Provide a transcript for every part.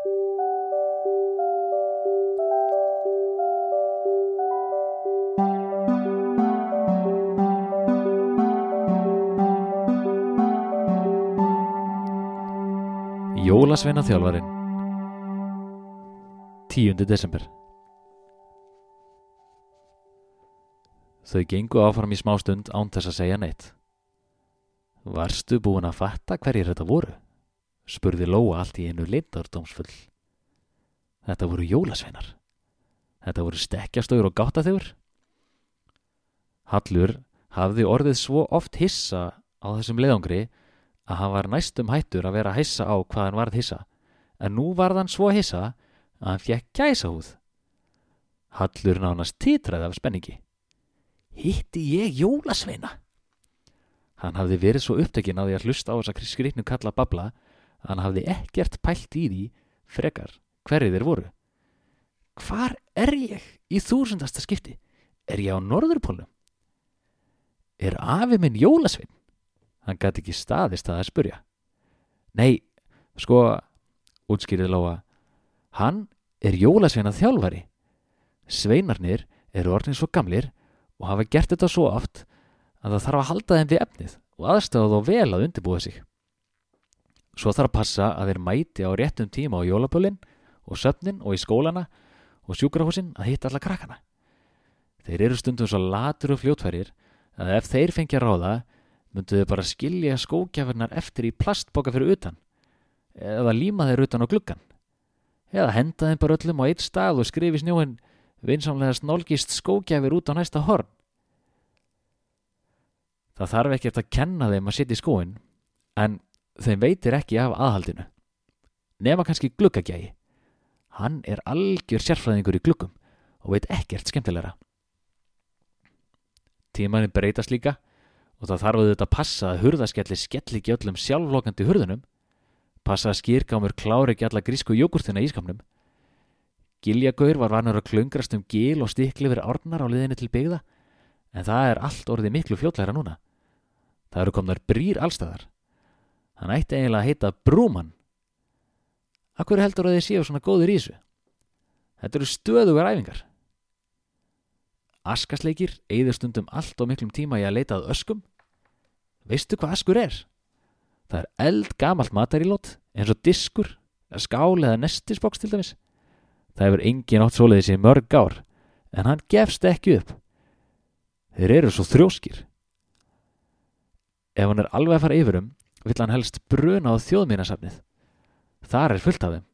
Jólasveina þjálfarin 10. desember Þau gengu áfram í smá stund án þess að segja neitt. Varstu búin að fatta hverjir þetta voru? Spurði Lóa allt í einu leindardómsfull. Þetta voru jólasveinar. Þetta voru stekkjastögur og gáttaþjóður. Hallur hafði orðið svo oft hissa á þessum leiðangri að hann var næstum hættur að vera hissa á hvað hann varð hissa, en nú varð hann svo hissa að hann fjekk gæsa húð. Hallur nánast titraði af spenningi. Hitti ég jólasveina? Hann hafði verið svo upptekinn á því að hlusta á þessa skrifnu kalla babla að hann hafði ekkert pælt í því frekar hverju þeir voru. Hvar er ég í þúsundasta skipti? Er ég á norðurpólum? Er afi minn jólasvein? Hann gæti ekki staðist að það spurja. Nei, sko, útskýrið Lóa, hann er jólasveina þjálfari. Sveinarnir eru orðin svo gamlir og hafa gert þetta svo oft að það þarf að halda þeim við efnið og aðstöða þó vel að undirbúa sig. Svo þarf að passa að þeir mæti á réttum tíma á jólapölinn og söfnin og í skólana og sjúkrahúsin að hitta alla krakkana. Þeir eru stundum svo latur og fljótfærir að ef þeir fengja ráða myndu þau bara skilja skókjafarnar eftir í plastboka fyrir utan eða líma þeir utan á gluggan eða henda þeim bara öllum á eitt stað og skrifi snjóin vinsamlega snólgist skógjafir út á næsta horn. Það þarf ekkert að kenna þeim að setja í skóin, en þeim veitir ekki af aðhaldinu. Nefna kannski gluggagjægi. Hann er algjör sérfræðingur í gluggum og veit ekkert skemmtilegra. Tímanin breytast líka og það þarf að þetta passa að hurðaskelli skelli ekki öllum sjálflokandi hurðunum, passa að skýrkámur klári ekki alla grísku jógurtina í skamnum, Giljagaur var vanur að klöngrast um gil og stikli verið árnar á liðinni til byggða en það er allt orðið miklu fljótlæra núna. Það eru komnar brýr allstæðar. Hann ætti eiginlega að heita Brúmann. Akkur heldur að þið séu svona góður í þessu? Þetta eru stöðugar æfingar. Askasleikir eigður stundum allt og miklum tíma í að leita að öskum. Veistu hvað askur er? Það er eld gamalt matarílót eins og diskur, skál eða nestisboks til dæmis. Það hefur engin átt svoleiðis í mörg ár, en hann gefst ekki upp. Þeir eru svo þrjóskir. Ef hann er alveg að fara yfirum, vill hann helst bruna á þjóðmínasafnið. Þar er fullt af þeim.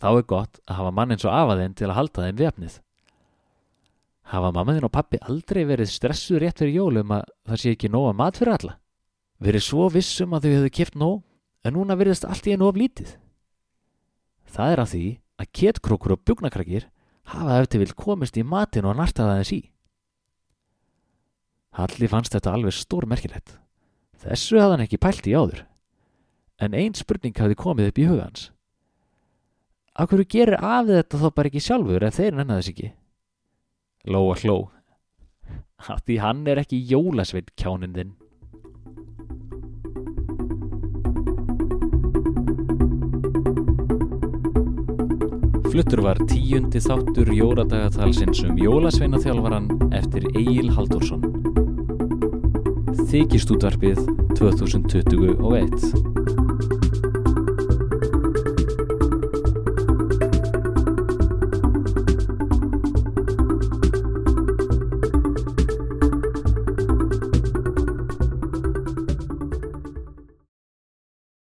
Þá er gott að hafa mann eins og afaðinn til að halda þeim vefnið. Hafa mammaðinn og pappi aldrei verið stressuð rétt fyrir jólum að það sé ekki nóga mat fyrir alla? Verið svo vissum að þau hefðu kipt nóg, en núna verðist allt í einu of lítið. Það er að því að ketkrókur og bjúknakrakir hafa eftir vil komist í matin og nartaða þess í. Halli fannst þetta alveg stór merkilegt. Þessu hafði hann ekki pælt í áður. En einn spurning hafði komið upp í hugans. Akkur gerir af þetta þá bara ekki sjálfur ef þeir nennar þess ekki? Lóa hló. Því hann er ekki jólasveit kjáninn þinn. Fluttur var tíundi þáttur jóradagatalsins um jólasveinaþjálfaran eftir Egil Haldursson. Þykist útvarpið 2021